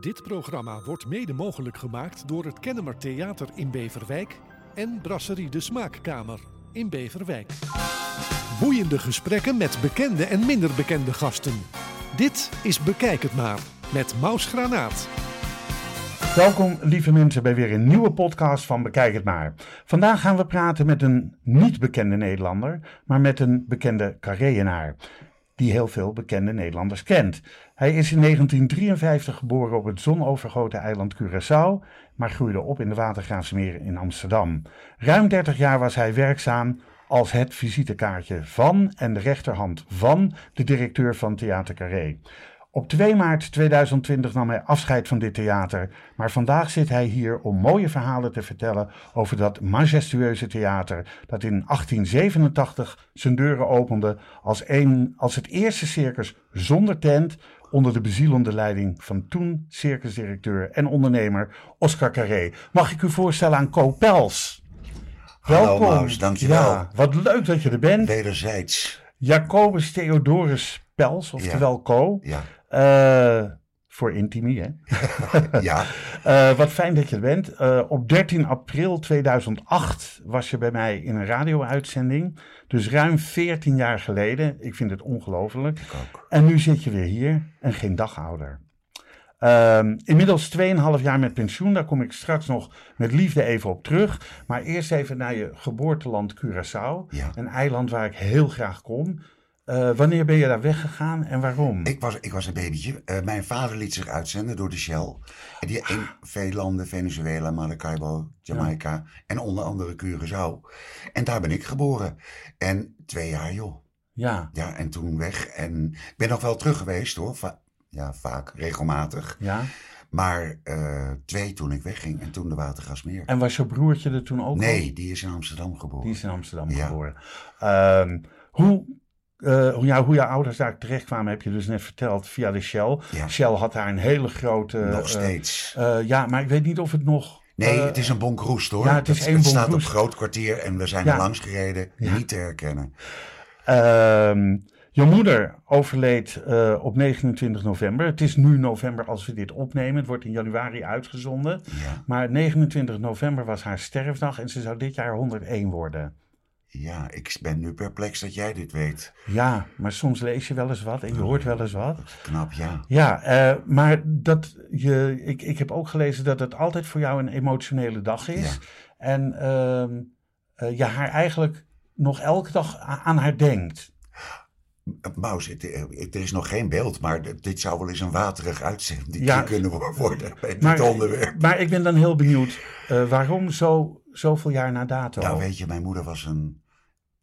Dit programma wordt mede mogelijk gemaakt door het Kennemer Theater in Beverwijk en Brasserie de Smaakkamer in Beverwijk. Boeiende gesprekken met bekende en minder bekende gasten. Dit is Bekijk het maar met Maus Granaat. Welkom, lieve mensen, bij weer een nieuwe podcast van Bekijk het maar. Vandaag gaan we praten met een niet bekende Nederlander, maar met een bekende Carreenaar. Die heel veel bekende Nederlanders kent. Hij is in 1953 geboren op het zonovergoten eiland Curaçao, maar groeide op in de Watergraafsmeer in Amsterdam. Ruim 30 jaar was hij werkzaam als het visitekaartje van en de rechterhand van de directeur van Theater Carré. Op 2 maart 2020 nam hij afscheid van dit theater, maar vandaag zit hij hier om mooie verhalen te vertellen over dat majestueuze theater dat in 1887 zijn deuren opende als, een, als het eerste circus zonder tent onder de bezielende leiding van toen circusdirecteur en ondernemer Oscar Carré. Mag ik u voorstellen aan Co Pels? Hallo Maus, dankjewel. Ja, wat leuk dat je er bent. Wederzijds. Jacobus Theodorus Pels, oftewel Co. Ja. Eh, voor Intimi, hè? ja. Eh, wat fijn dat je er bent. Eh, op 13 april 2008 was je bij mij in een radio-uitzending. Dus ruim 14 jaar geleden. Ik vind het ongelooflijk. En nu zit je weer hier en geen dag ouder. Ehm, inmiddels 2,5 jaar met pensioen. Daar kom ik straks nog met liefde even op terug. Maar eerst even naar je geboorteland Curaçao. Ja. Een eiland waar ik heel graag kom. Eh, wanneer ben je daar weggegaan en waarom? Ik was, ik was een babytje. Eh, mijn vader liet zich uitzenden door de Shell. En die in veel landen, Venezuela, Maracaibo, Jamaica en onder andere Curaçao. En daar ben ik geboren. En twee jaar joh. Ja, Ja, en toen weg. En ik ben nog wel terug geweest hoor. Va- ja, vaak, regelmatig. ja. Maar eh, twee toen ik wegging en toen de Watergasmeer. En was je broertje er toen ook al? Nee, die is in Amsterdam geboren. Die is in Amsterdam Ja. geboren. Ehm, hoe, eh, hoe, ja, hoe je ouders daar terecht kwamen, heb je dus net verteld via de Shell. Ja. Shell had daar een hele grote... Nog eh, steeds. eh, ja, maar ik weet niet of het nog... Nee, het is een bonkroest hoor. ja, het is één het staat op groot kwartier en we zijn Ja. er langs gereden. Niet te herkennen. Ehm, je moeder overleed op 29 november. Het is nu november als we dit opnemen. Het wordt in januari uitgezonden. Maar 29 november was haar sterfdag en ze zou dit jaar 101 worden. Ja, ik ben nu perplex dat jij dit weet. Ja, maar soms lees je wel eens wat en je hoort wel eens wat. Knap, ja. Ja, eh, maar dat je, ik, ik heb ook gelezen dat het altijd voor jou een emotionele dag is. Ja. En ehm, eh, je haar eigenlijk nog elke dag aan haar denkt. Maus, het- eh, het- er is nog geen beeld, maar dit zou wel eens een waterig uitzending Ja. kunnen wo- worden bij dit Maar, onderwerp. maar ik ben dan heel benieuwd, waarom zo, zoveel jaar na dato? Nou, weet je, mijn moeder was een.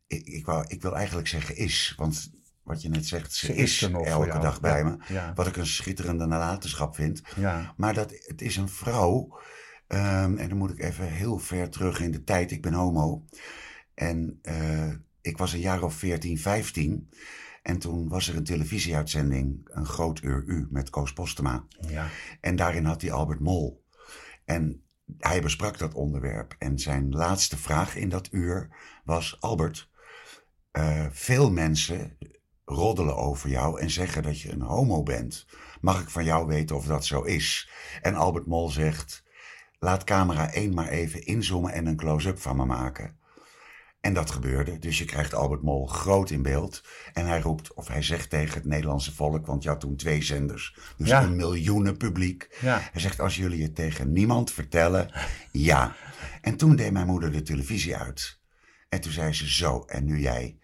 Ik, ik, wou, ik wil eigenlijk zeggen is, want wat je net zegt, ze, Ze is, er nog elke dag bij Ja, me. ja. Wat ik een schitterende nalatenschap vind. Ja, Maar dat, het is een vrouw. ehm, en dan moet ik even heel ver terug in de tijd. Ik ben homo. En eh, ik was een jaar of 14, 15. En toen was er een televisieuitzending, een groot uur u, met Koos Postema. ja, En daarin had hij Albert Mol. En hij besprak dat onderwerp. En zijn laatste vraag in dat uur was: Albert, eh, veel mensen roddelen over jou en zeggen dat je een homo bent. Mag ik van jou weten of dat zo is? En Albert Mol zegt: Laat camera 1 maar even inzoomen en een close-up van me maken. En dat gebeurde. Dus je krijgt Albert Mol groot in beeld. En hij roept, of hij zegt tegen het Nederlandse volk, want je had toen twee zenders. Dus Ja. een miljoenen publiek. ja. Hij zegt, als jullie het tegen niemand vertellen, ja. En toen deed mijn moeder de televisie uit. En toen zei ze, zo, en nu jij.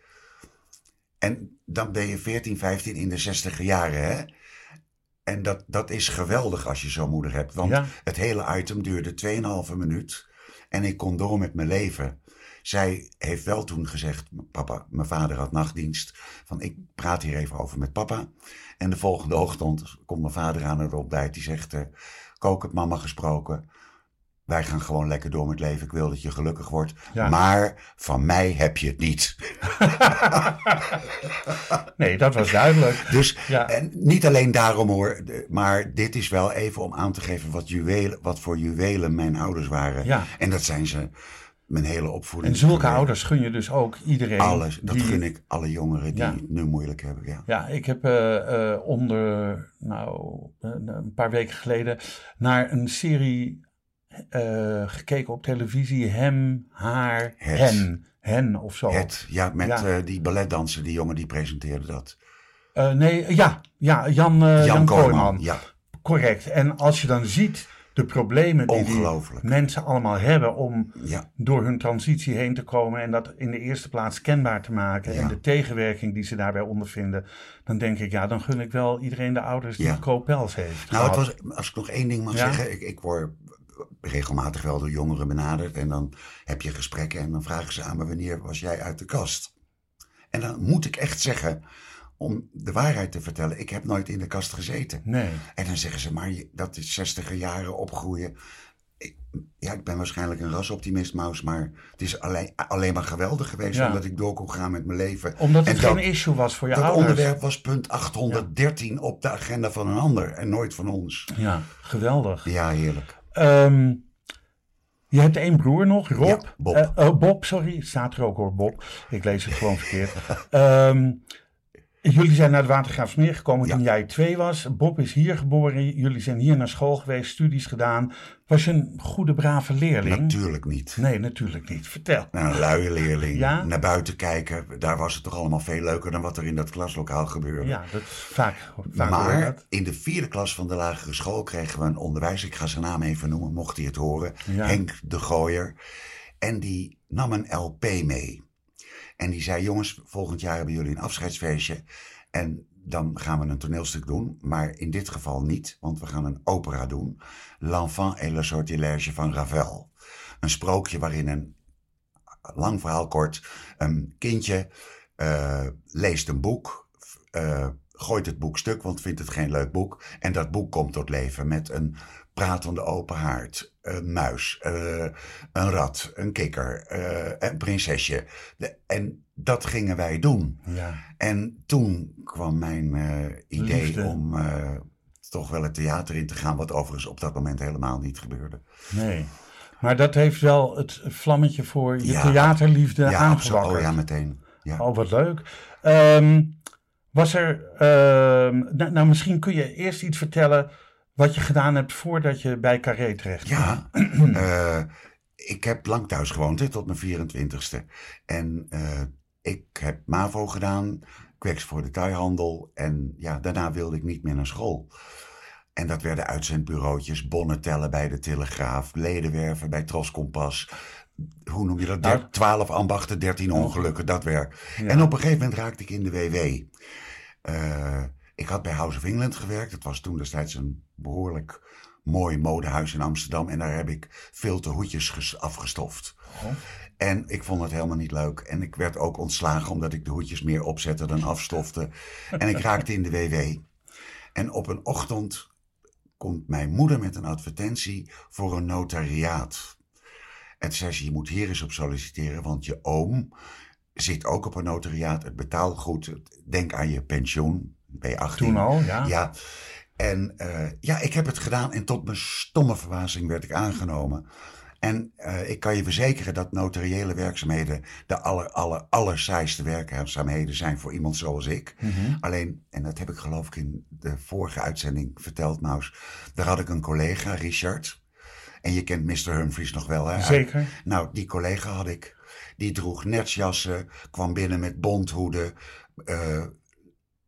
En dan ben je 14, 15 in de 60 jaren, hè? En dat, dat is geweldig als je zo'n moeder hebt. Want Ja. het hele item duurde 2,5 minuut. En ik kon door met mijn leven. Zij heeft wel toen gezegd, papa, mijn vader had nachtdienst. Van ik praat hier even over met papa. En de volgende ochtend komt mijn vader aan het ontbijt. Die zegt, eh, kook het mama gesproken. Wij gaan gewoon lekker door met leven. Ik wil dat je gelukkig wordt. Ja. Maar van mij heb je het niet. Nee, dat was duidelijk. Dus Ja. en niet alleen daarom hoor, maar dit is wel even om aan te geven wat, juwelen, wat voor juwelen mijn ouders waren. Ja. En dat zijn ze mijn hele opvoeding. En zulke ouders gun je dus ook iedereen. Alles, dat die- gun ik alle jongeren die Ja. het nu moeilijk hebben. Ja. Ja, ik heb eh, eh, onder, nou, een paar weken geleden naar een serie eh, gekeken op televisie. Hem, haar, Het. hen. Hen of zo. Het, ja, met Ja. die balletdanser, die jongen die presenteerde dat. Nee, ja, ja Jan, eh, Jan, Kooijman. Ja, Correct. En als je dan ziet de problemen die, die mensen allemaal hebben om ja, door hun transitie heen te komen en dat in de eerste plaats kenbaar te maken Ja. en de tegenwerking die ze daarbij ondervinden, dan denk ik, ja, dan gun ik wel iedereen de ouders die Ja. Koopels heeft. nou, het was, als ik nog één ding mag zeggen. Ik, ik word regelmatig wel door jongeren benaderd. En dan heb je gesprekken en dan vragen ze aan me: wanneer was jij uit de kast? En dan moet ik echt zeggen, om de waarheid te vertellen, ik heb nooit in de kast gezeten. Nee. En dan zeggen ze, maar dat is 60 jaren opgroeien. Ik, ja, ik ben waarschijnlijk een rasoptimist, Maus, maar het is alleen, alleen maar geweldig geweest Ja. omdat ik door kon gaan met mijn leven. Omdat het En geen dat- issue was voor je Dat ouders. onderwerp was punt 813 op de agenda van een ander en nooit van ons. Ja, geweldig. Ja, heerlijk. Ehm, je hebt één broer nog, Rob. Ja, Bob. Eh, oh, Bob, sorry. Staat er ook hoor, Bob. Ik lees het gewoon verkeerd. Ehm, jullie zijn naar de Watergraafsmeer gekomen Ja. toen jij twee was. Bob is hier geboren. Jullie zijn hier naar school geweest, studies gedaan. Was je een goede, brave leerling? Natuurlijk niet. Nee, natuurlijk niet. Vertel. Nou, een luie leerling, Ja? naar buiten kijken, daar was het toch allemaal veel leuker dan wat er in dat klaslokaal gebeurde. Ja, dat is vaak, vaak Maar dat. in de vierde klas van de lagere school kregen we een onderwijzer. Ik ga zijn naam even noemen, mocht hij het horen. Ja. Henk de Gooier. En die nam een LP mee. En die zei, jongens, volgend jaar hebben jullie een afscheidsfeestje. En dan gaan we een toneelstuk doen. Maar in dit geval niet, want we gaan een opera doen. L'enfant et le sortilège van Ravel. Een sprookje waarin een, lang verhaal kort, een kindje eh, leest een boek, eh, gooit het boek stuk, want vindt het geen leuk boek. En dat boek komt tot leven met een pratende open haard, een muis, eh, een rat, een kikker, eh, een prinsesje. De- en dat gingen wij doen. Ja. En toen kwam mijn eh, idee Liefde. om eh, toch wel het theater in te gaan, wat overigens op dat moment helemaal niet gebeurde. Nee. Maar dat heeft wel het vlammetje voor je Ja. theaterliefde ja, absoluut. aangewakkerd. Oh ja, meteen. Ja. Oh, wat leuk. Ehm, was er, ehm, nou, nou, misschien kun je eerst iets vertellen wat je gedaan hebt voordat je bij Carré terecht kwam. Ja, eh, ik heb lang thuis gewoond hè, tot mijn 24ste. En eh, ik heb MAVO gedaan, ik werkte voor de tuihandel. En ja, daarna wilde ik niet meer naar school. En dat werden uitzendbureautjes, bonnen tellen bij de Telegraaf, ledenwerven bij Tros Kompas. Hoe noem je dat? Nou. Der- 12 ambachten, 13 ongelukken, dat werk. Ja. En op een gegeven moment raakte ik in de WW. Eh, ik had bij House of England gewerkt. Dat was toen destijds een behoorlijk mooi modehuis in Amsterdam. En daar heb ik veel te hoedjes ges- afgestoft. Oh. En ik vond het helemaal niet leuk. En ik werd ook ontslagen omdat ik de hoedjes meer opzette dan afstofte. En ik raakte in de WW. En op een ochtend komt mijn moeder met een advertentie voor een notariaat. En toen zei ze, je moet hier eens op solliciteren, want je oom zit ook op een notariaat. Het betaalt goed. Denk aan je pensioen. Ben je 18? Toen al, ja. Ja. En eh, ja, ik heb het gedaan en tot mijn stomme verbazing werd ik aangenomen. En eh, ik kan je verzekeren dat notariële werkzaamheden de aller, aller, allersaaiste werkzaamheden zijn voor iemand zoals ik. Mhm. Alleen, en dat heb ik geloof ik in de vorige uitzending verteld, Maus. Daar had ik een collega, Richard. En je kent Mr. Humphries nog wel, hè? Zeker. Nou, die collega had ik. Die droeg netsjassen, kwam binnen met bonthoeden, eh,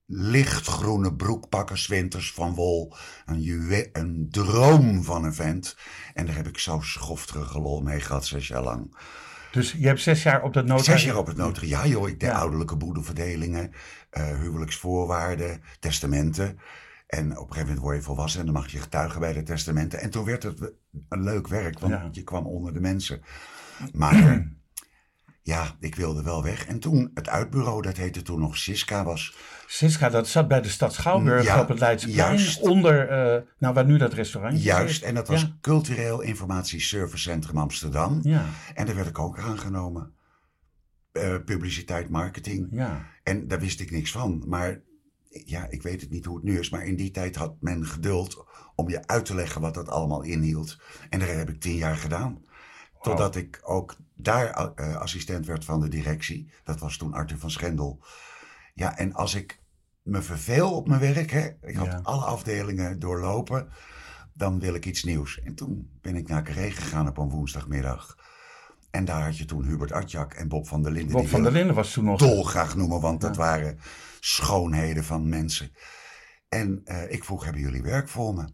lichtgroene broekpakken, zwinters van wol. Een, een droom van een vent. En daar heb ik zo schofterige lol mee gehad, zes jaar lang. Dus je hebt zes jaar op dat notariaat. Zes jaar op het notariaat, joh. Ik deed Ja. ouderlijke boedelverdelingen, eh, huwelijksvoorwaarden, testamenten. En op een gegeven moment word je volwassen en dan mag je getuigen bij de testamenten. En toen werd het een leuk werk, want Ja. je kwam onder de mensen. Maar ja, ik wilde wel weg. En toen het uitbureau, dat heette toen nog Siska, was... Siska, dat zat bij de stad Schouwburg Ja, op het Leidseplein. juist. Onder, eh, nou waar nu dat restaurant Juist, en dat was Ja. Cultureel Informatieservicecentrum Amsterdam. Ja, En daar werd ik ook aangenomen. Eh, publiciteit, marketing. ja. En daar wist ik niks van. Maar ja, ik weet het niet hoe het nu is. Maar in die tijd had men geduld om je uit te leggen wat dat allemaal inhield. En daar heb ik tien jaar gedaan. Totdat ik ook daar uh, assistent werd van de directie. Dat was toen Arthur van Schendel. Ja, en als ik me verveel op mijn werk, hè, ik had Ja. alle afdelingen doorlopen, dan wil ik iets nieuws. En toen ben ik naar Carré gegaan op een woensdagmiddag. En daar had je toen Hubert Atjak en Bob van der Linden. Bob die van der Linden was toen nog... dolgraag noemen, want dat waren schoonheden van mensen. En eh, ik vroeg, hebben jullie werk voor me?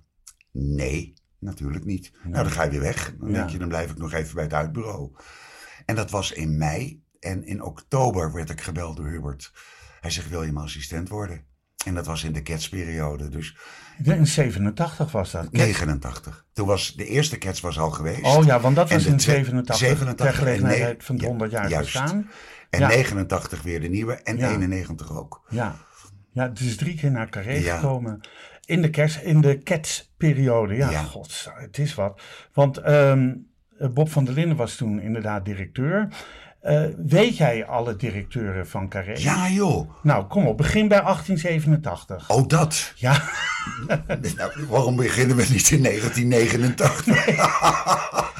Nee, natuurlijk niet. Nou, dan ga je weer weg. Dan denk je, dan blijf ik nog even bij het uitbureau. En dat was in mei. En in oktober werd ik gebeld door Hubert. Hij zegt, wil je mijn assistent worden? En dat was in de ketsperiode, dus In 87 was dat. 89. Toen was, de eerste kets was al geweest. Oh ja, want dat was in twee- 87, 87 ter gelegenheid van het ja, 100 jaar juist. bestaan. En ja. 89 weer de nieuwe en Ja. 91 ook. Ja. ja, het is drie keer naar Carré Ja. gekomen. In de, kerst, in de Cats-periode. Ja, Ja. god, het is wat. Want ehm, Bob van der Linden was toen inderdaad directeur. Eh, weet jij alle directeuren van Carré? Ja joh, Nou, kom op, begin bij 1887. oh dat. Ja, Nou, waarom beginnen we niet in 1989?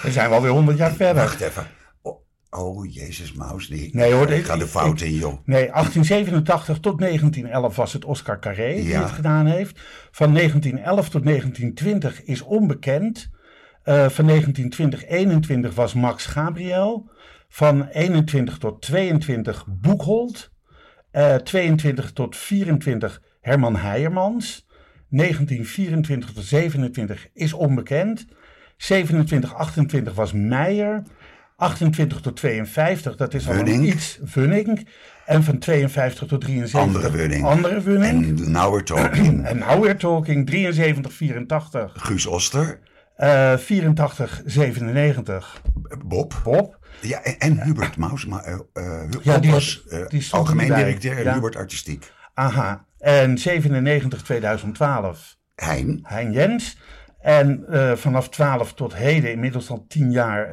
we zijn wel weer 100 jaar verder. Wacht even. Oh, oh, Jezus Maus, nee. Nee, hoor, Ik ga de fout ik- in, joh. Nee, 1887 tot 1911 was het Oscar Carré die het gedaan heeft. Van 1911 tot 1920 is onbekend. Eh, van 1920-21 was Max Gabriel. Van 21 tot 22 Boekholt. Eh 22 tot 24 Herman Heijermans. 1924 tot 27 is onbekend. 27, 28 was Meijer. 28 tot 52, dat is al een Wunning. iets Vunning. En van 52 tot 73. Andere Wunning. Andere Vunning. En now we're talking. En now we're talking 73, 84. Guus Oster, eh 84, 97. Bob. Bob. Ja, en, en Hubert Maus. Maar, eh, eh, Ja, die was eh, die algemeen erbij. directeur en Ja. Hubert artistiek. Aha. En 97, 2012. Hein. Hein Jens. En vanaf 12 tot heden, inmiddels al 10 jaar,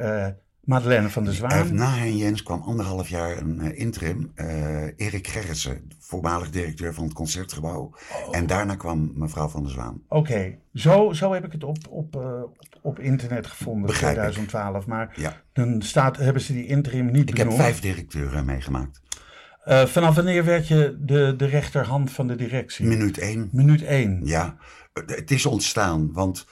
Madeleine van der Zwaan. na Hein Jens kwam anderhalf jaar een eh, interim. eh Erik Gerritsen, voormalig directeur van het Concertgebouw. Oh. En daarna kwam mevrouw van der Zwaan. Oké, zo, zo heb ik het op, op, eh, op, internet gevonden, Begrijp ik. 2012. Maar Ja. dan staat, hebben ze die interim niet Ik heb vijf directeuren meegemaakt. Vanaf wanneer werd je de, de rechterhand van de directie? Minuut één. Minuut 1. Ja, het is ontstaan, want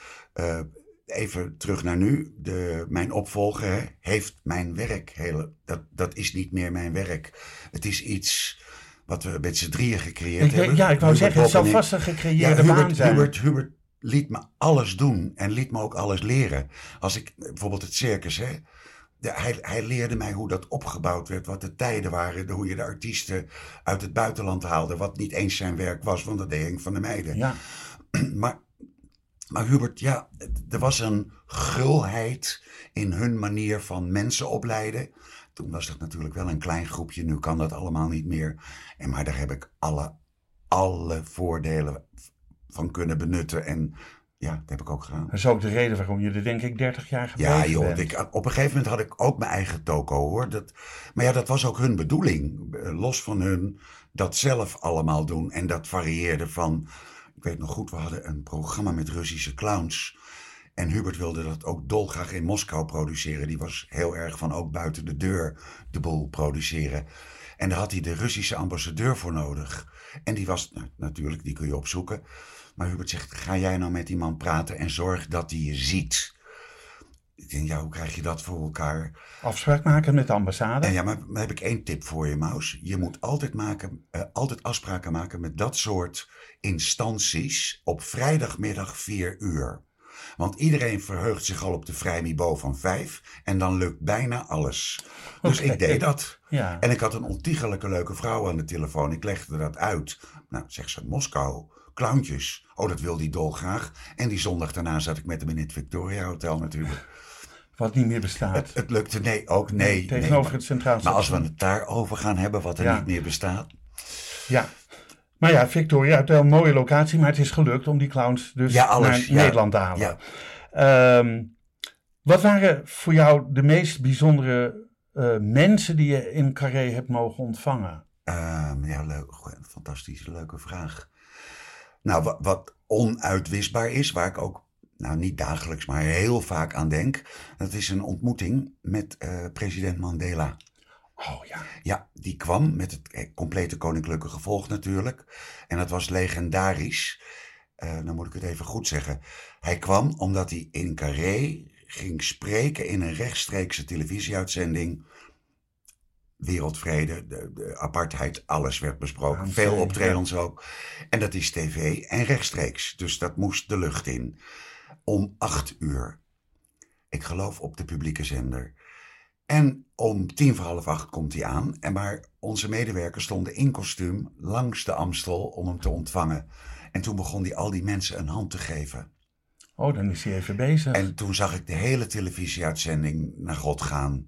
even terug naar nu. De, mijn opvolger hè, heeft mijn werk, hele, dat, dat is niet meer mijn werk. Het is iets wat we met z'n drieën gecreëerd hebben. ja, ik wou Hubert, zeggen, het zal vast een Ja, gecreëerde baan Hubert, zijn. Hubert, Hubert liet me alles doen en liet me ook alles leren. Als ik, bijvoorbeeld het circus, hè. De- hij, hij leerde mij hoe dat opgebouwd werd, wat de tijden waren, de- hoe je de artiesten uit het buitenland haalde, wat niet eens zijn werk was, want dat deed Henk van de Meiden. Ja, Maar, maar Hubert, ja, er was een gulheid in hun manier van mensen opleiden. Toen was dat natuurlijk wel een klein groepje, nu kan dat allemaal niet meer. En, maar daar heb ik alle, alle voordelen van kunnen benutten. En ja, dat heb ik ook gedaan. dat is ook de reden waarom je er denk ik 30 jaar gebleven Ja, joh, bent. ik, op een gegeven moment had ik ook mijn eigen toko hoor. Dat, maar ja, dat was ook hun bedoeling. Los van hun dat zelf allemaal doen. En dat varieerde van. Weet nog goed, we hadden een programma met Russische clowns. En Hubert wilde dat ook dolgraag in Moskou produceren. Die was heel erg van ook buiten de deur de boel produceren. En daar had hij de Russische ambassadeur voor nodig. En die was, nou, natuurlijk, die kun je opzoeken. Maar Hubert zegt, ga jij nou met die man praten en zorg dat hij je ziet. Ik denk, ja, hoe krijg je dat voor elkaar? Afspraak maken met de ambassade. En ja, maar, maar heb ik één tip voor je, Maus. Je moet altijd, maken, eh, altijd afspraken maken met dat soort instanties op vrijdagmiddag 4 uur. Want iedereen verheugt zich al op de vrijmibo van 5 en dan lukt bijna alles. Dus ik deed dat. Ja. En ik had een ontiegelijke leuke vrouw aan de telefoon. Ik legde dat uit. Nou, zegt ze, Moskou, clowntjes. Oh, dat wil die dolgraag. En die zondag daarna zat ik met hem in het Victoria Hotel natuurlijk. Wat niet meer bestaat. Het, het lukte, nee, ook nee. Tegenover nee, maar- het Centraal maar als we het daarover gaan hebben, wat er Ja. niet meer bestaat. Ja. Maar ja, Victoria, het is een mooie locatie, maar het is gelukt om die clowns dus Ja, alles, naar. Nederland te halen. Ja. Ehm, wat waren voor jou de meest bijzondere eh, mensen die je in Carré hebt mogen ontvangen? Ehm, ja, leuk, fantastische, leuke vraag. Nou, wat, wat onuitwisbaar is, waar ik ook nou niet dagelijks, maar heel vaak aan denk. Dat is een ontmoeting met eh, president Mandela. Oh ja. Ja, die kwam met het eh, complete koninklijke gevolg natuurlijk. En dat was legendarisch. Uh, dan moet ik het even goed zeggen. Hij kwam omdat hij in Carré ging spreken in een rechtstreekse televisieuitzending. Wereldvrede, de, de apartheid, alles werd besproken. Veel ja. optredens ook. En dat is tv en rechtstreeks. Dus dat moest de lucht in. Om acht uur. Ik geloof op de publieke zender. En om tien voor half acht komt hij aan. En maar onze medewerkers stonden in kostuum langs de Amstel om hem te ontvangen. En toen begon hij al die mensen een hand te geven. Oh, dan is hij even bezig. En toen zag ik de hele televisieuitzending naar God gaan.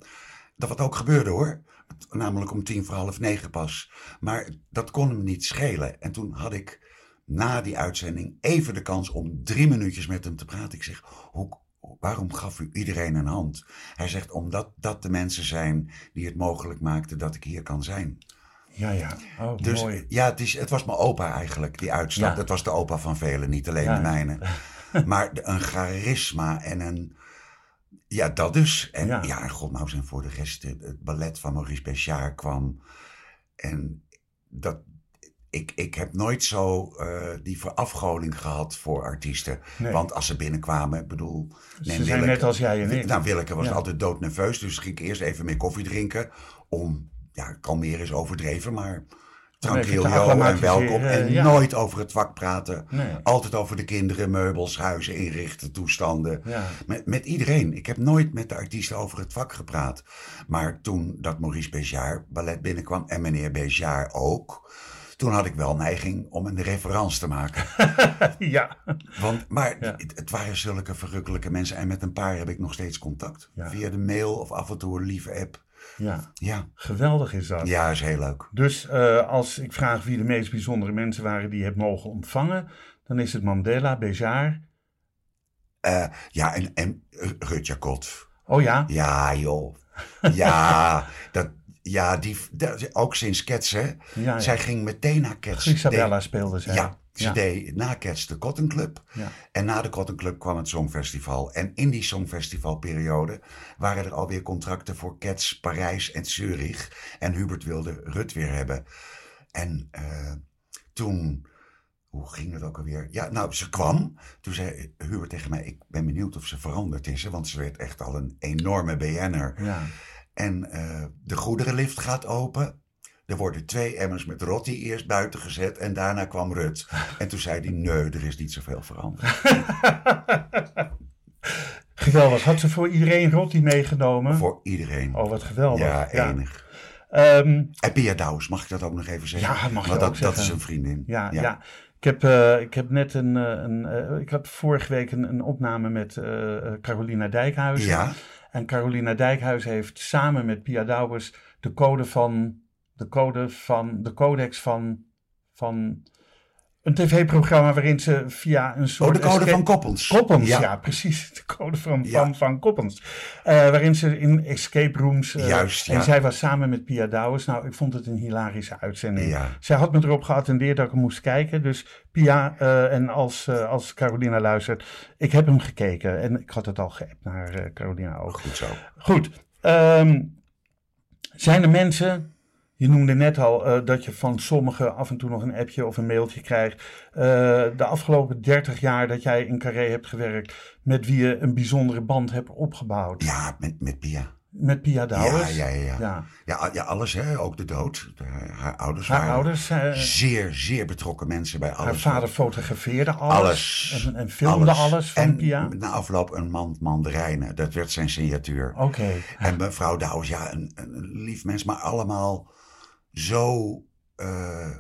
Dat wat ook gebeurde hoor. Namelijk om tien voor half negen pas. Maar dat kon hem niet schelen. En toen had ik na die uitzending even de kans om drie minuutjes met hem te praten. Ik zeg, hoe, waarom gaf u iedereen een hand? Hij zegt, omdat dat de mensen zijn die het mogelijk maakten dat ik hier kan zijn. Ja, ja. Oh, Dus mooi. ja, het, is, het was mijn opa eigenlijk, die uitstap. Ja. Dat was de opa van velen, niet alleen Ja. de mijne. maar een charisma en een... Ja, dat dus. En Ja. ja, en godmaus en voor de rest, het, het ballet van Maurice Béchard kwam. En dat... Ik, ik heb nooit zo eh, die verafgoding gehad voor artiesten. Nee. Want als ze binnenkwamen, ik bedoel... Ze zijn Willeke. net als jij en ik. Nou, Willeke was Ja. altijd doodnerveus, dus ging ik eerst even meer koffie drinken. Om, ja, kalmeren is overdreven, maar te en welkom. En ja. nooit over het vak praten. Nee. Altijd over de kinderen, meubels, huizen, inrichten, toestanden. Ja. Met, met iedereen. Ik heb nooit met de artiesten over het vak gepraat. Maar toen dat Maurice Béjart ballet binnenkwam en meneer Béjart ook... Toen had ik wel neiging om een referentie te maken. ja. Want, maar Ja. het, het waren zulke verrukkelijke mensen. En met een paar heb ik nog steeds contact. Ja. Via de mail of af en toe een lieve app. ja. Ja, Geweldig is dat. ja is heel leuk. Dus eh, als ik vraag wie de meest bijzondere mensen waren die je hebt mogen ontvangen, dan is het Mandela, Béjart. Eh, ja, en, en eh, Rutja Kot. Oh ja? Ja, joh. Ja, dat, ja die, ook sinds Cats, hè. Ja, ja. Zij ging meteen naar Cats. Isabella speelde zij. Ja, ze ja. deed na Cats de Cotton Club. Ja. En na de Cotton Club kwam het Songfestival. En in die Songfestivalperiode waren er alweer contracten voor Cats, Parijs en Zurich. En Hubert wilde Rut weer hebben. En eh, toen, hoe ging het ook alweer? Ja, nou, ze kwam. Toen zei Hubert tegen mij, ik ben benieuwd of ze veranderd is. hè, Want ze werd echt al een enorme BN'er. Ja. En eh, de goederenlift gaat open. Er worden twee emmers met rotti eerst buiten gezet en daarna kwam Rut. En toen zei hij, nee, er is niet zoveel veranderd. Geweldig. Had ze voor iedereen Rotti meegenomen? Voor iedereen. Oh, wat geweldig. ja, enig. Ehm, En Pia Douws, mag ik dat ook nog even zeggen? Ja, mag je Want dat, dat zeggen. is een vriendin. ja, ja. Ik, heb, eh, ik heb net een. eh, een ik had vorige week een, een opname met Carolina Dijkhuizen. Ja, En Carolina Dijkhuizen heeft samen met Pia Douwers de code van. De code van. De codex van. van een tv-programma waarin ze via een soort. Oh, de code van Koppens. Koppens, ja. Ja. precies. De code van, Ja. van, van Koppens. Eh, waarin ze in escape rooms... eh, Juist, En ja. zij was samen met Pia Douwes. Nou, ik vond het een hilarische uitzending. Zij had me erop geattendeerd dat ik hem moest kijken. Dus Pia, eh, en als, als Carolina luistert, ik heb hem gekeken. En ik had het al geappt naar Carolina ook. Goed zo. Goed. ehm, zijn er mensen... Je noemde net al eh, dat je van sommigen af en toe nog een appje of een mailtje krijgt. Eh, de afgelopen 30 jaar dat jij in Carré hebt gewerkt, met wie je een bijzondere band hebt opgebouwd. Ja, met, met Pia. Met Pia Douwes. Ja, ja, ja. Ja, Ja. ja. alles, hè. Ook de dood. De- haar ouders Haar waren ouders, eh, zeer, zeer betrokken mensen bij alles. haar vader fotografeerde alles. Alles. En, en filmde alles, van en Pia. na afloop een mand mandarijnen. Dat werd zijn signatuur. Oké. En mevrouw Douws, ja, een, een lief mens, maar allemaal zo eh,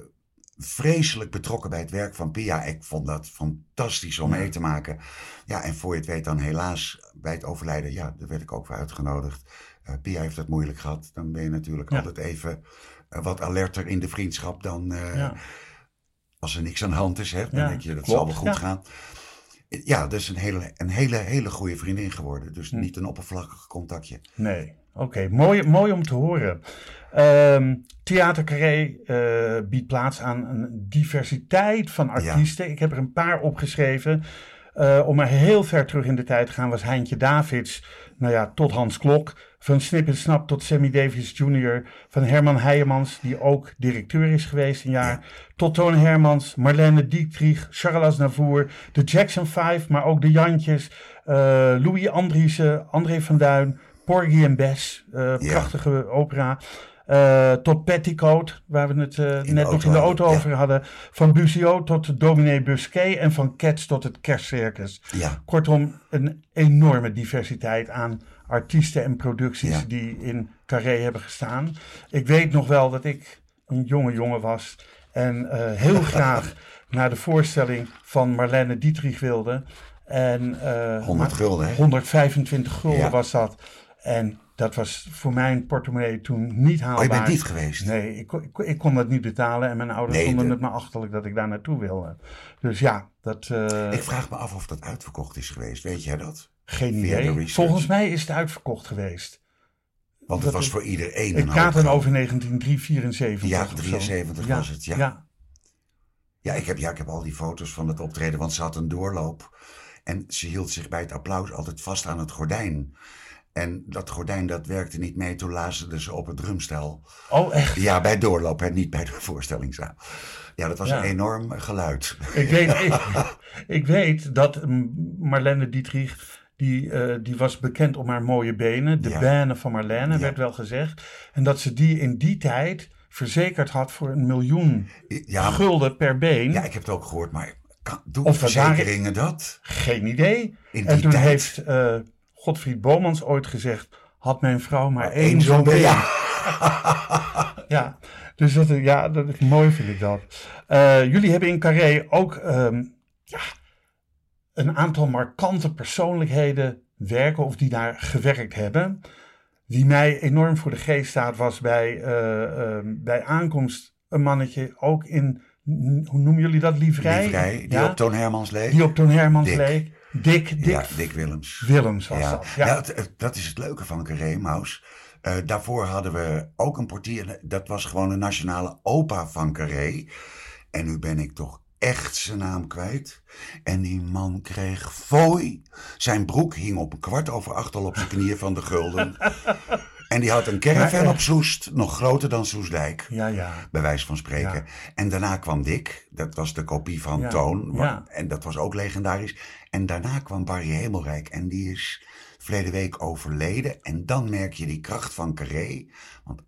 vreselijk betrokken bij het werk van Pia. Ik vond dat fantastisch om mee te maken. Ja, en voor je het weet dan helaas bij het overlijden, ja, daar werd ik ook voor uitgenodigd. Eh, Pia heeft het moeilijk gehad. Dan ben je natuurlijk Ja. altijd even eh, wat alerter in de vriendschap dan Ja. als er niks aan de hand is. Hè, dan Ja, denk je, dat klopt, zal wel goed gaan. Ja, dus een hele, een hele, hele goede vriendin geworden. Dus Hm. niet een oppervlakkig contactje. Nee, oké. Mooi, mooi om te horen. Ehm Theater Carré eh, biedt plaats aan een diversiteit van artiesten. Ik heb er een paar opgeschreven. Uh, om maar heel ver terug in de tijd te gaan was Heintje Davids, nou ja, tot Hans Klok. Van Snip en Snap tot Sammy Davis Jr. Van Herman Heijemans, die ook directeur is geweest een jaar. Tot Toon Hermans, Marlene Dietrich, Charles Navour, de Jackson 5, maar ook de Jantjes. Uh, Louis Andriessen, André van Duin, Porgy en Bess, uh, prachtige opera. Uh, tot Petticoat, waar we het uh, net nog in de auto over hadden. Van Buzio tot Dominee Busquet en van Cats tot het kerstcircus. Ja. Kortom, een enorme diversiteit aan artiesten en producties die in Carré hebben gestaan. Ik weet nog wel dat ik een jonge jongen was en uh, heel graag naar de voorstelling van Marlene Dietrich wilde. En, 100 gulden, hè? 125 gulden was dat. En dat was voor mijn portemonnee toen niet haalbaar. Oh, je bent niet geweest? Nee, ik, ik, ik kon dat niet betalen en mijn ouders vonden het maar achterlijk dat ik daar naartoe wilde. Dus ja, dat... Uh, ik vraag me af of dat uitverkocht is geweest. Weet jij dat? Geen idee. Volgens mij is het uitverkocht geweest. Want het was voor iedereen een Ik praat dan over 1974. Ja, 73 was het, ja. ja. Ja, ik heb, ja, ik heb al die foto's van het optreden, want ze had een doorloop. En ze hield zich bij het applaus altijd vast aan het gordijn. En dat gordijn dat werkte niet mee, toen lazerden ze op het drumstel. Oh, echt? Ja, bij doorloop, hè, niet bij de voorstellingszaal. Ja, dat was een enorm geluid. Ik weet, ik, ik, weet dat Marlene Dietrich, die, uh, die was bekend om haar mooie benen. De ja. benen van Marlene, werd wel gezegd. En dat ze die in die tijd verzekerd had voor een miljoen gulden per been. Ja, ik heb het ook gehoord, maar kan, doen of verzekeringen dat? Geen idee. en toen heeft... Uh, Godfried Bomans ooit gezegd: had mijn vrouw maar één zo'n been. Ja. ja, dus dat, ja, dat is mooi vind ik dat. Uh, jullie hebben in Carré ook um, ja, een aantal markante persoonlijkheden werken of die daar gewerkt hebben. Wie mij enorm voor de geest staat was bij, uh, uh, bij aankomst een mannetje ook in, hoe noemen jullie dat, livrei? Livrei, die ja? op Toon Hermans leek. Die op Toon Hermans leek. Dick, Dick, ja, Dick Willems. Willems was ja. dat. Ja, ja dat is het leuke van Carré Maus. Uh, daarvoor hadden we ook een portier. Dat was gewoon een nationale opa van Carré. En nu ben ik toch echt zijn naam kwijt. En die man kreeg fooi. Zijn broek hing op een kwart over acht al op zijn knieën van de gulden. En die had een caravan op Soest, nog groter dan Soestdijk. Ja, ja. Bij wijze van spreken. En daarna kwam Dick, dat was de kopie van ja. Toon. En dat was ook legendarisch. En daarna kwam Barry Hemelrijk. En die is verleden week overleden. En dan merk je die kracht van Carré. Want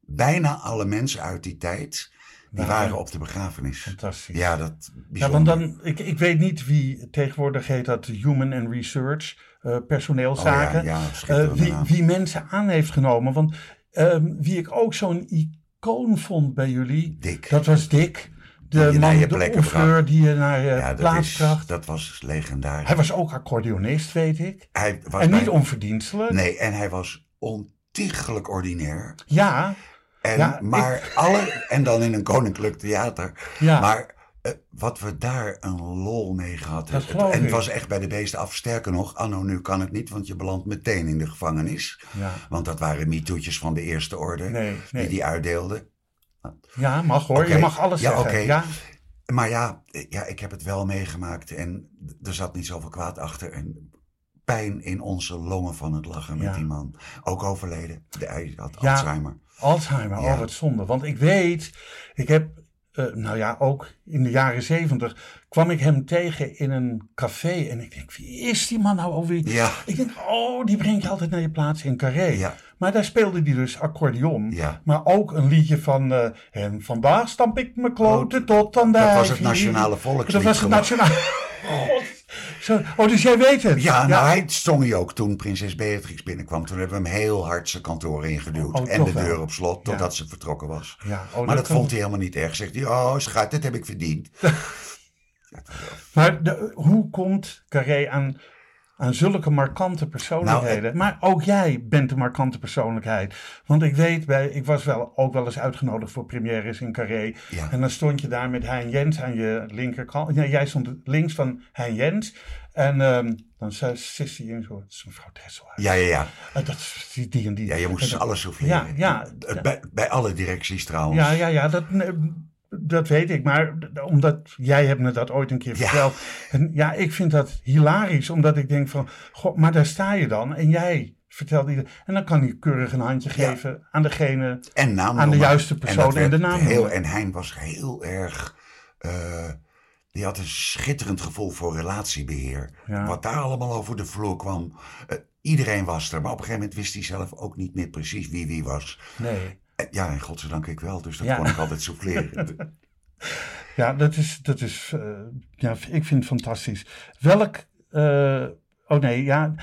bijna alle mensen uit die tijd. Die waren op de begrafenis. Fantastisch. Ja, dat Ja, want dan, ik, ik weet niet wie tegenwoordig heet dat Human and Research, uh, personeelszaken. Oh ja, ja, uh, wie, wie, mensen aan heeft genomen. Want uh, wie ik ook zo'n icoon vond bij jullie, Dick. dat was Dick. De die man, de die je naar uh, ja, plaats bracht. Dat was legendarisch. Hij was ook accordeonist, weet ik. Hij was en bij... niet onverdienstelijk. Nee, en hij was ontiegelijk ordinair. Ja. En, ja, maar ik... alle, en dan in een koninklijk theater. Ja. Maar wat we daar een lol mee gehad Dat hebben. En het was echt bij de beesten af. Sterker nog, anno nu kan het niet, want je belandt meteen in de gevangenis. Ja. Want dat waren MeToo'tjes van de eerste orde nee, nee. die die uitdeelden. Ja, mag hoor. Okay. Je mag alles ja, zeggen. Okay. Ja, Maar ja, ja, ik heb het wel meegemaakt en er zat niet zoveel kwaad achter. En pijn in onze longen van het lachen met Ja. die man. Ook overleden. De, hij had Ja. Alzheimer. Alzheimer, Ja. oh wat zonde. Want ik weet, ik heb, eh, nou ja, ook in de jaren zeventig kwam ik hem tegen in een café. En ik denk, wie is die man nou alweer? Ja, Ik denk, oh, die breng je altijd naar je plaats in Carré. ja, Maar daar speelde hij dus accordeon. ja. Maar ook een liedje van, eh, en vandaag stamp ik mijn kloten tot aan de Dat was het nationale volkslied. Dat was het nationale... Zo, oh, dus jij weet het. Ja, nou, hij zong hij ook toen prinses Beatrix binnenkwam. Toen hebben we hem heel hard zijn kantoor ingeduwd. Oh, en de wel. deur op slot, totdat ze vertrokken was. Ja, oh, maar dat vond hij helemaal niet erg. Zegt hij, oh schat, dit heb ik verdiend. Maar de, hoe komt Carré aan, aan zulke markante persoonlijkheden? Nou, maar ook jij bent een markante persoonlijkheid. Want ik weet, bij, ik was wel, ook wel eens uitgenodigd voor premières in Carré. Ja. En dan stond je daar met Hein Jens aan je linkerkant. Nee, jij stond links van Hein Jens. En ehm, dan zei Sissy in zo, dat is mevrouw Dressel. Ja, ja, ja. dat is die, die en die. Ja, je moest En dat- alles souffleren. Ja, ja. Eh, Bij, bij alle directies trouwens. Ja, ja, ja. Dat, eh, dat weet ik, maar omdat jij hebt me dat ooit een keer Ja. verteld. En ja, ik vind dat hilarisch, omdat ik denk van, goh, maar daar sta je dan en jij vertelt iedereen. En dan kan hij keurig een handje Ja. geven aan degene. En Aan de juiste persoon en de naam Heel, en Hein was heel erg... eh, die had een schitterend gevoel voor relatiebeheer. Ja. Wat daar allemaal over de vloer kwam. eh, iedereen was er, maar op een gegeven moment wist hij zelf ook niet meer precies wie wie was. Nee. Ja, en godzijdank ik wel, dus dat Ja. kon ik altijd souffleren. Ja, dat is, dat is eh, ja, ik vind het fantastisch. Welk, eh, oh nee, ja,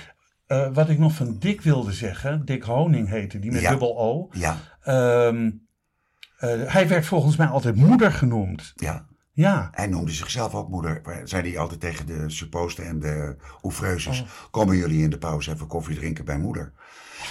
eh, wat ik nog van Dick wilde zeggen, Dick Honing heette die met Ja. dubbel O. ja, Ehm, eh, hij werd volgens mij altijd moeder genoemd. ja. Ja, Hij noemde zichzelf ook moeder. Zei hij altijd tegen de supposten en de oefreuses. Oh. Komen jullie in de pauze even koffie drinken bij moeder?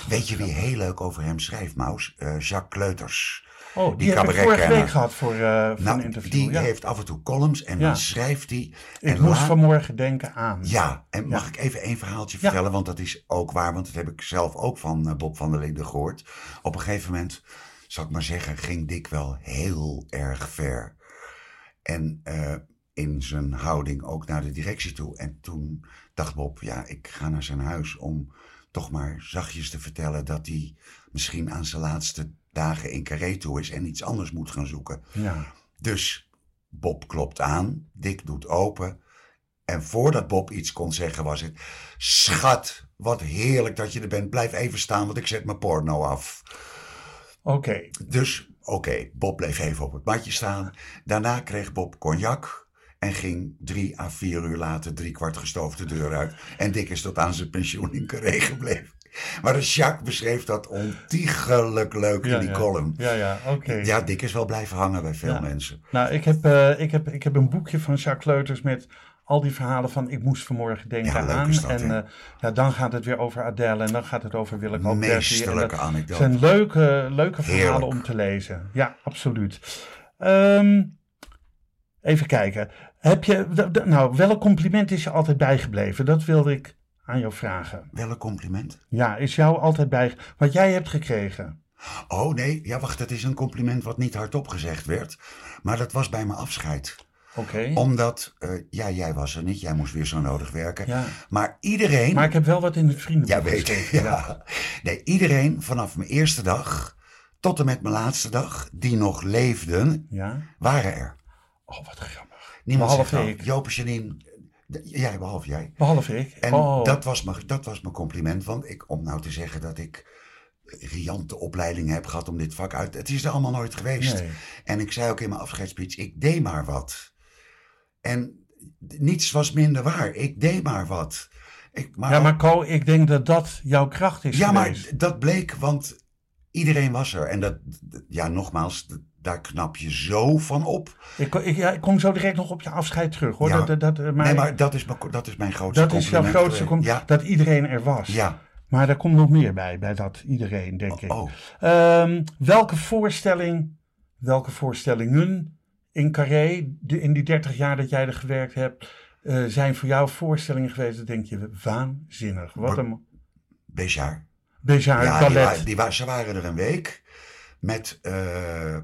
Weet je wie heel leuk over hem schrijft, Maus? Eh, Jacques Kleuters. oh, die, Die heb ik vorige week gehad voor, eh voor een Nou, interview. die ja. heeft af en toe columns en Ja. dan schrijft hij. ik moest laat- vanmorgen denken aan. Ja, en mag ik even één verhaaltje vertellen? Want dat is ook waar, want dat heb ik zelf ook van eh, Bob van der Linden gehoord. Op een gegeven moment, zal ik maar zeggen, ging Dick wel heel erg ver. En in zijn houding ook naar de directie toe. En toen dacht Bob, ja, ik ga naar zijn huis om toch maar zachtjes te vertellen dat hij misschien aan zijn laatste dagen in Carré toe is en iets anders moet gaan zoeken. Ja. Dus Bob klopt aan, Dick doet open. En voordat Bob iets kon zeggen was het... Schat, wat heerlijk dat je er bent. Blijf even staan, want ik zet mijn porno af. Oké, Dus oké, Bob bleef even op het matje staan. Daarna kreeg Bob cognac en ging drie à vier uur later drie kwart gestoofd de deur uit. En Dick is tot aan zijn pensioen in Carré gebleven. Maar de Jacques beschreef dat ontiegelijk leuk ja, in die ja. column. Ja, ja, oké. Ja, Dick is wel blijven hangen bij veel Ja. mensen. Nou, ik heb, eh, ik, heb, ik heb een boekje van Jacques Kleuters met al die verhalen van ik moest vanmorgen denken Ja, aan. dat, en eh, ja, dan gaat het weer over Adele en dan gaat het over Willem Alberti. Meesterlijke anekdote. zijn leuke, leuke verhalen Heerlijk. om te lezen. Ja, absoluut. Ehm, even kijken. Heb je, nou, welk compliment is je altijd bijgebleven? Dat wilde ik aan jou vragen. Wel een compliment. Ja, is jou altijd bij wat jij hebt gekregen? Oh nee, ja wacht, dat is een compliment wat niet hardop gezegd werd. Maar dat was bij mijn afscheid. Oké. Omdat, eh, ja, jij was er niet, jij moest weer zo nodig werken. Ja. Maar iedereen... Maar ik heb wel wat in het vriendenboek Ja, weet ik. geschreven. Ja. Nee, iedereen vanaf mijn eerste dag tot en met mijn laatste dag, die nog leefden, Ja. waren er. Oh, wat grappig. Niemand Behalve zegt nou, ik. Joop en jij behalve jij. Behalve ik. En oh. dat, was mijn, dat was mijn compliment, want ik, om nou te zeggen dat ik riante opleidingen heb gehad om dit vak uit. Het is er allemaal nooit geweest. Nee. En ik zei ook in mijn afscheidsspeech, ik deed maar wat. En niets was minder waar. Ik deed maar wat. Ik, maar Ja, maar Co, ik denk dat dat jouw kracht is ja, maar dat bleek, want iedereen was er. En dat, ja, nogmaals, daar knap je zo van op. Ik, ik, ja, ik kom zo direct nog op je afscheid terug, hoor. Ja. Dat, dat, dat, eh, maar nee, maar dat is mijn, dat is mijn grootste dat is jouw compliment grootste compliment, dat iedereen er was. Ja. Maar daar komt nog meer bij, bij dat iedereen, denk ik. Oh, Ehm, welke voorstelling, welke voorstellingen in Carré, de- in die 30 jaar dat jij er gewerkt hebt, eh, zijn voor jou voorstellingen geweest? Dat denk je, waanzinnig. Wat een Béjar. bizar Ja, die, ze waren er een week met. eh,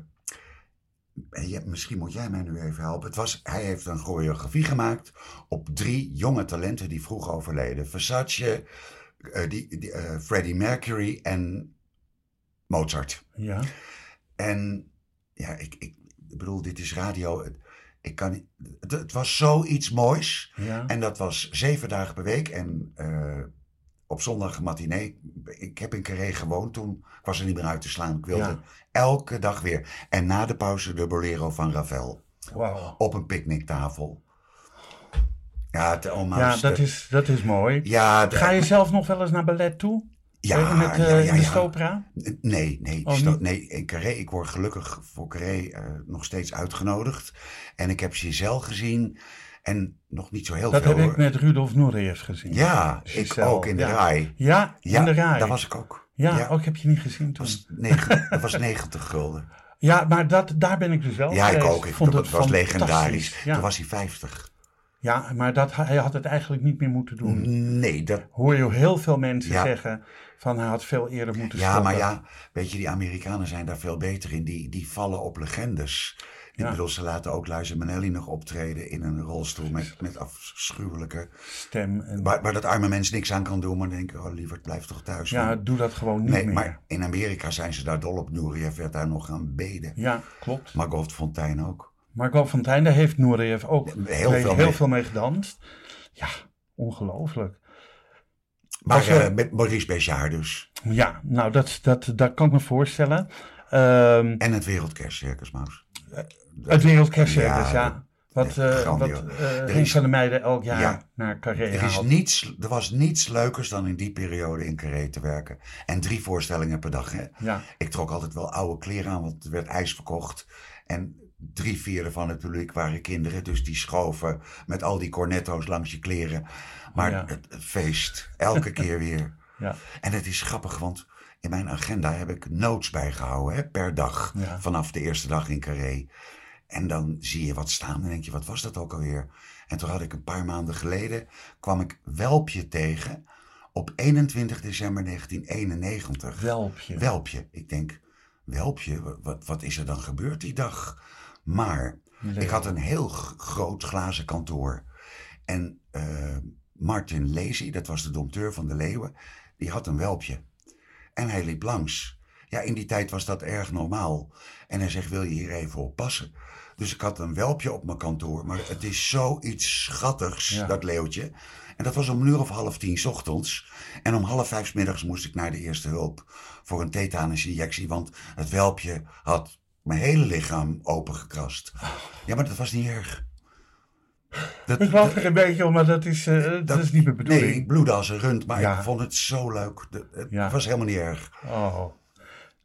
misschien moet jij mij nu even helpen. Het was, hij heeft een choreografie gemaakt op drie jonge talenten die vroeg overleden: Versace, eh, die, die, eh, Freddie Mercury en Mozart. Ja, En ja, ik, ik, ik bedoel, dit is radio. Ik kan, het, het was zoiets moois. ja. En dat was zeven dagen per week. En eh, op zondag matinee. Ik heb in Carré gewoond toen. Ik was er niet meer uit te slaan. Ik wilde Ja. elke dag weer. En na de pauze de Bolero van Ravel. Wauw. Op een picknicktafel. Ja, het, Ja, dat is, dat is mooi. Ja, Ga je zelf nog wel eens naar ballet toe? ja, Eh, in, het, eh, ja, ja, in de ja. Stopera? Nee, nee, Oh, sto- nee, in Carré. Ik word gelukkig voor Carré eh, nog steeds uitgenodigd. En ik heb Giselle gezien. En nog niet zo heel Dat veel. heb ik met Rudolf Nureyev gezien. Ja, ik ook in de ja. RAI. Ja, Ja, in de rij. daar was ik ook. Ja, ja. ook heb je niet gezien toen. was negen- dat was 90 gulden. Ja, maar dat, daar ben ik dus wel Ja, ik geweest. ook. Ik vond dat het was legendarisch. Ja. Toen was hij 50. ja, maar dat, hij had het eigenlijk niet meer moeten doen. Nee, dat, Hoor je heel veel mensen Ja. zeggen van hij had veel eerder moeten ja, stoppen. maar ja, weet je, die Amerikanen zijn daar veel beter in. Die, die vallen op legendes. Ja. bedoel, ze laten ook Liza Minnelli nog optreden in een rolstoel met, met afschuwelijke... Stem. En, Waar, waar dat arme mens niks aan kan doen, maar dan denk ik, oh lieverd, blijf toch thuis. ja, man. doe dat gewoon niet nee, meer. maar in Amerika zijn ze daar dol op. Nureyev werd daar nog aan beden. Ja, klopt. Margot Fontein ook. Margot Fontein, daar heeft Nureyev ook Heel veel heel mee. veel mee gedanst. Ja, ongelooflijk. Maar Was eh, met Maurice Béjart dus. Ja, nou, dat, dat, dat kan ik me voorstellen. Ehm, En het Wereldkerstcircus, Maus. Het Wereldkerstcircus, ja. Ja, Wat, ja, eh wat eh Henk is- van der Meijden elk jaar Ja. naar Carré Er, is niets, er was niets leukers dan in die periode in Carré te werken. En drie voorstellingen per dag. Hè. Ja, Ik trok altijd wel oude kleren aan, want er werd ijs verkocht. En drie vierde van het publiek waren kinderen. Dus die schoven met al die cornetto's langs je kleren. Maar Ja. het, het feest, elke keer weer. ja. En het is grappig, want in mijn agenda heb ik notes bijgehouden hè, per dag. Ja. Vanaf de eerste dag in Carré. En dan zie je wat staan en denk je, wat was dat ook alweer? En toen had ik een paar maanden geleden, kwam ik Welpje tegen op 21 december 1991. Welpje. Welpje. Ik denk, Welpje, wa- wat, wat is er dan gebeurd die dag? Maar ik had een heel groot glazen kantoor. En eh, Martin Lazy, dat was de dompteur van de Leeuwen, die had een welpje. En hij liep langs. Ja, in die tijd was dat erg normaal. En hij zegt, wil je hier even op passen? Dus ik had een welpje op mijn kantoor. Maar het is zoiets schattigs, Ja. dat leeuwtje. En dat was om een uur of half tien 's ochtends. En om half vijf 's middags moest ik naar de eerste hulp voor een tetanusinjectie. Want het welpje had mijn hele lichaam opengekrast. Ja, maar dat was niet erg. Dat, Ik lach er een beetje om, maar dat is, eh, dat, dat- is niet mijn bedoeling. Nee, ik bloedde als een rund, maar Ja. ik vond het zo leuk. De- Het Ja. was helemaal niet erg. Oh.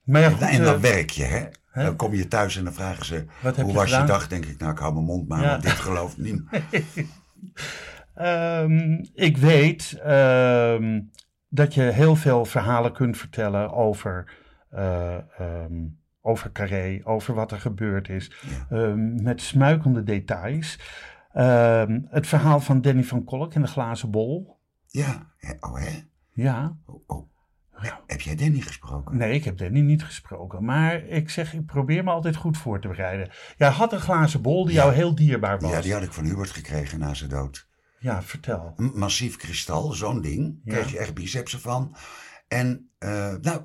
Maar ja, goed, en dan eh, werk je, hè? hè? Dan kom je thuis en dan vragen ze, Wat hoe je was gedaan? je dag? Denk ik, nou, ik hou mijn mond maar, want dit gelooft niet. Ehm, ik weet ehm, dat je heel veel verhalen kunt vertellen over, eh, ehm, over Carré, over wat er gebeurd is, Ja. met smuikende details. Ehm, het verhaal van Danny van Kolk en de glazen bol. Ja, oh hè? Ja, Oh, oh. Ja. Heb jij Danny gesproken? nee, ik heb Danny niet gesproken. Maar ik zeg, ik probeer me altijd goed voor te bereiden. Jij had een glazen bol die Ja. jou heel dierbaar was. Ja, die had ik van Hubert gekregen na zijn dood. Ja, vertel. Massief kristal, zo'n ding. Ja. Kreeg je echt bicepsen van. En, eh, nou,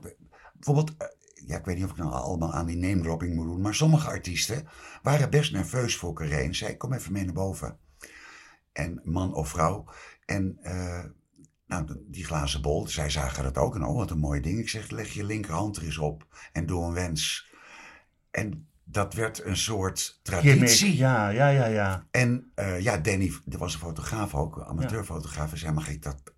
bijvoorbeeld, eh, ja, ik weet niet of ik nou allemaal aan die name dropping moet doen, maar sommige artiesten waren best nerveus voor Carré. En zei, kom even mee naar boven. En man of vrouw. En, eh, nou, die glazen bol, zij zagen dat ook. En oh, wat een mooi ding. Ik zeg, leg je linkerhand er eens op en doe een wens. En dat werd een soort traditie. Ja, ja, ja, ja. En eh, ja, Danny, er was een fotograaf ook, een amateurfotograaf. Hij zei, mag ik dat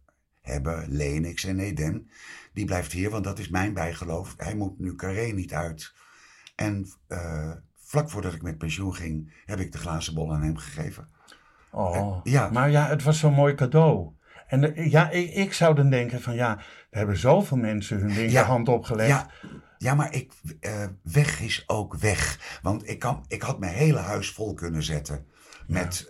hebben, zei, nee Dan, die blijft hier, want dat is mijn bijgeloof. Hij moet nu Carré niet uit. En eh, vlak voordat ik met pensioen ging, heb ik de glazen bol aan hem gegeven. Oh, ja. maar ja, het was zo'n mooi cadeau. En eh, ja, ik, ik zou dan denken van ja, er hebben zoveel mensen hun linkerhand opgelegd. Ja, ja maar ik, eh, weg is ook weg. Want ik, kan, ik had mijn hele huis vol kunnen zetten met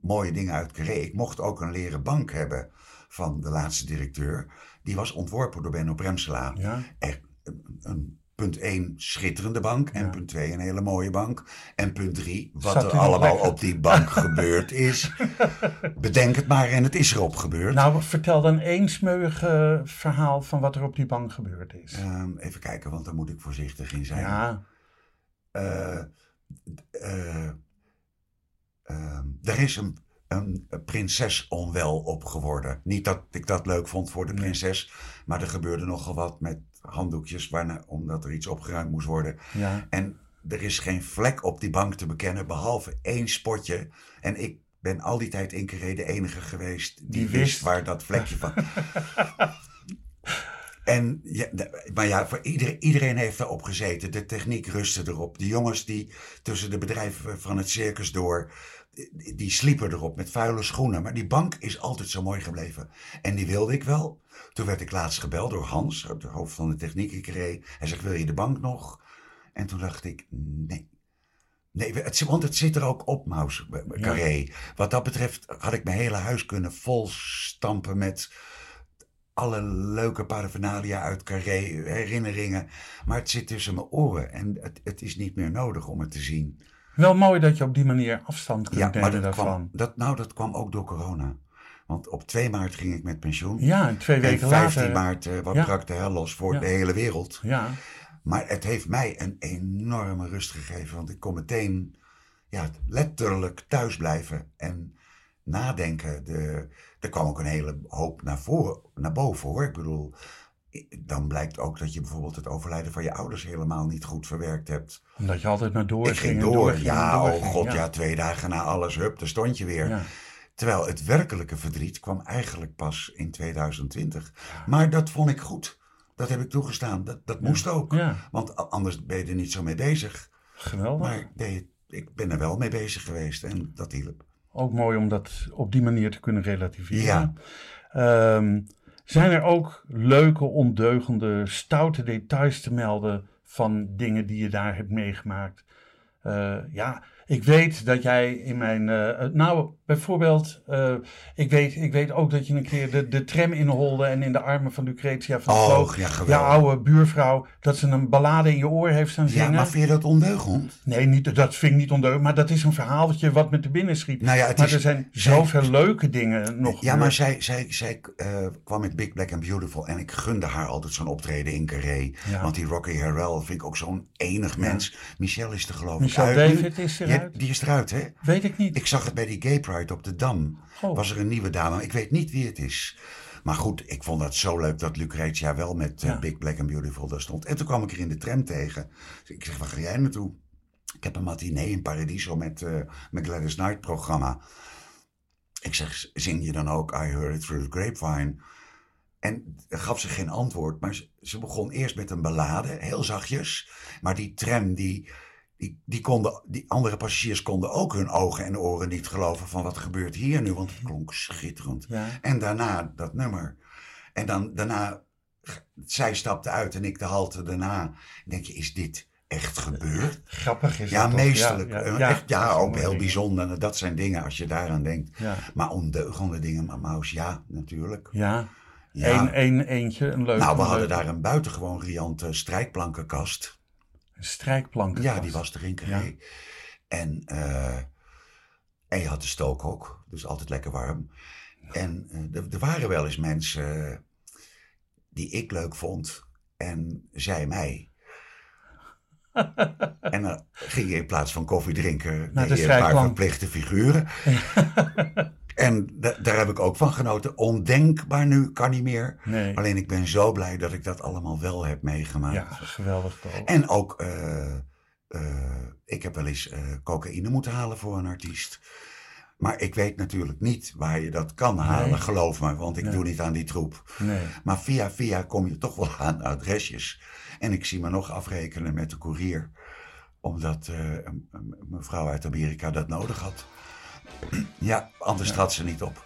mooie dingen uit Carré. Ik mocht ook een leren bank hebben van de laatste directeur. Die was ontworpen door Benno Bremsela. Ja. Echt een, een punt 1 schitterende bank. En Ja. punt 2 een hele mooie bank. En punt 3 wat Zat er allemaal lekker? op die bank gebeurd is. Bedenk het maar en het is erop gebeurd. Nou, vertel dan één smeuig verhaal van wat er op die bank gebeurd is. Ehm, even kijken, want daar moet ik voorzichtig in zijn. Ja, Eh, eh, ehm, er is een, een prinses onwel op geworden. Niet dat ik dat leuk vond voor de prinses, maar er gebeurde nogal wat met handdoekjes, waarna, omdat er iets opgeruimd moest worden. ja. En er is geen vlek op die bank te bekennen, behalve één spotje. En ik ben al die tijd Carré de enige geweest die, Die wist. wist. waar dat vlekje van... En ja, maar ja, voor iedereen, iedereen heeft erop gezeten. De techniek rustte erop. De jongens die tussen de bedrijven van het circus door, die, sliepen erop met vuile schoenen. Maar die bank is altijd zo mooi gebleven. En die wilde ik wel. Toen werd ik laatst gebeld door Hans, het hoofd van de techniek. Hij zegt, wil je de bank nog? En toen dacht ik, nee. Nee, het, want het zit er ook op, Maus, Carré. Wat dat betreft had ik mijn hele huis kunnen volstampen met alle leuke paraphernalia uit Carré, herinneringen. Maar het zit tussen mijn oren en het, het is niet meer nodig om het te zien. Wel mooi dat je op die manier afstand kunt Ja, nemen dat daarvan. kwam, dat, nou, dat kwam ook door corona. Want op 2 maart ging ik met pensioen. Ja, en twee en weken 15 later. maart eh, wat Ja. brak de hel los voor Ja. de hele wereld. Ja, Maar het heeft mij een enorme rust gegeven. Want ik kon meteen ja, letterlijk thuis blijven en nadenken. De, er kwam ook een hele hoop naar, voren, naar boven hoor. Ik bedoel, dan blijkt ook dat je bijvoorbeeld het overlijden van je ouders helemaal niet goed verwerkt hebt. omdat je altijd maar door ik ging door. doorging ja, oh god, ja. twee dagen na alles, hup, daar stond je weer. Ja. Terwijl het werkelijke verdriet kwam eigenlijk pas in 2020. Maar dat vond ik goed. Dat heb ik toegestaan. Dat, dat moest ook. Ja, Want anders ben je er niet zo mee bezig. geweldig. Maar nee, ik ben er wel mee bezig geweest en dat hielp. Ook mooi om dat op die manier te kunnen relativeren. Ja. Ehm, zijn er ook leuke, ondeugende, stoute details te melden van dingen die je daar hebt meegemaakt? Eh, ja, ik weet dat jij in mijn. eh, eh, nou, bijvoorbeeld. eh, ik, weet, ik weet ook dat je een keer de, de tram inholde en in de armen van Lucretia van Oh, Vloog, ja, geweldig. oude buurvrouw, dat ze een ballade in je oor heeft staan Ja, zingen. maar vind je dat ondeugend? Nee, niet, dat vind ik niet ondeugend, maar dat is een verhaaltje wat me te binnen schiet. Nou ja, maar is- er zijn zij- zoveel leuke dingen nog. Ja, maar zij, zij, zij eh, kwam met Big Black and Beautiful en ik gunde haar altijd zo'n optreden in Carré. Ja. Want die Rocky Harrell vind ik ook zo'n enig mens. Michelle is er geloof Michelle ik uit. David is Ja, eruit. die is eruit, hè? Weet ik niet. Ik zag het bij die Gay Pride op de Dam. Oh. Was er een nieuwe dame. Ik weet niet wie het is. Maar goed, ik vond dat zo leuk dat Lucretia wel met eh. Big Black and Beautiful daar stond. En toen kwam ik er in de tram tegen. Dus ik zeg, waar ga jij naartoe? Ik heb een matinee in Paradiso met eh mijn Gladys Knight programma. Ik zeg, zing je dan ook I Heard It Through the Grapevine? En gaf ze geen antwoord, maar ze, ze begon eerst met een ballade, heel zachtjes. Maar die tram, die, die, die, konden, die andere passagiers konden ook hun ogen en oren niet geloven van wat gebeurt hier nu, want het klonk schitterend. Ja. En daarna dat nummer. En dan daarna, zij stapte uit en ik de halte daarna. Dan denk je, is dit echt gebeurd? Grappig is Ja, dat meesterlijk. Ja, Eh, ja, echt, ja, ook een heel bijzonder. Dat zijn dingen als je daaraan denkt. Maar ondeugende dingen, maar Maus, ja, natuurlijk. ja. Ja. Eén, één, eentje, een leuke. nou, we een hadden daar een buitengewoon riante strijkplankenkast. Een strijkplank. Ja, die was Carré. Ja. En, eh, en je had de stook ook, dus altijd lekker warm. En eh, er, er waren wel eens mensen die ik leuk vond en zij mij. en dan ging je in plaats van koffie drinken Naar de een paar verplichte figuren. en da- daar heb ik ook van genoten. Ondenkbaar nu, kan niet meer. Nee. Alleen ik ben zo blij dat ik dat allemaal wel heb meegemaakt. Ja, geweldig toch. En ook, eh, eh, ik heb wel eens eh, cocaïne moeten halen voor een artiest. Maar ik weet natuurlijk niet waar je dat kan halen, Nee. geloof me, want ik Nee. doe niet aan die troep. Nee. Maar via via kom je toch wel aan adresjes. En ik zie me nog afrekenen met de koerier, omdat een, een mevrouw uit Amerika dat nodig had. Ja, anders trad ze niet op.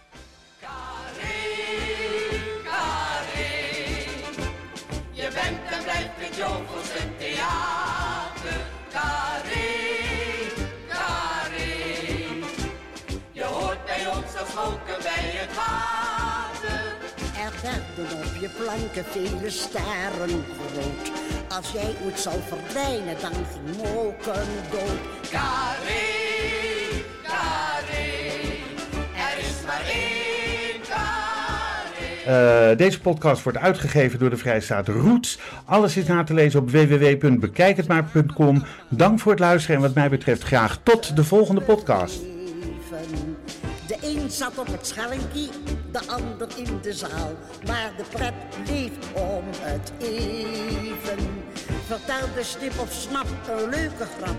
Je bent en blijft het jovelste theater. Carré, carré. Je hoort bij ons als wolken bij het water. Er werden op je planken vele sterren groot. Als jij ooit zal verdwijnen, dan ging Moken dood. Carré, Eh, deze podcast wordt uitgegeven door de Vrijstaat Roots. Alles is na te lezen op www.bekijkhetmaar.com. Dank voor het luisteren en wat mij betreft graag tot de volgende podcast. De een zat op het schellenkie, de ander in de zaal. Maar de pret bleef om het even. Vertelde snip of snap een leuke grap.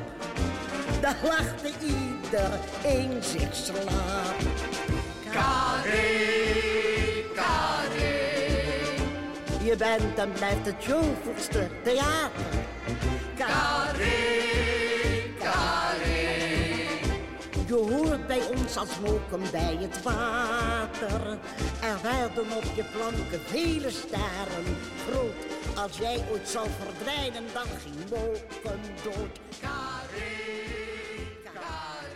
Daar lachte iedereen zich slaap. Je bent en blijft het jovelste theater. Carré, carré. Je hoort bij ons als moken bij het water. Er werden op je planken vele sterren groot. Als jij ooit zal verdwijnen, dan ging moken dood.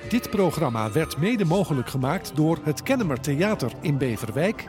Dit programma werd mede mogelijk gemaakt door het Kennemer Theater in Beverwijk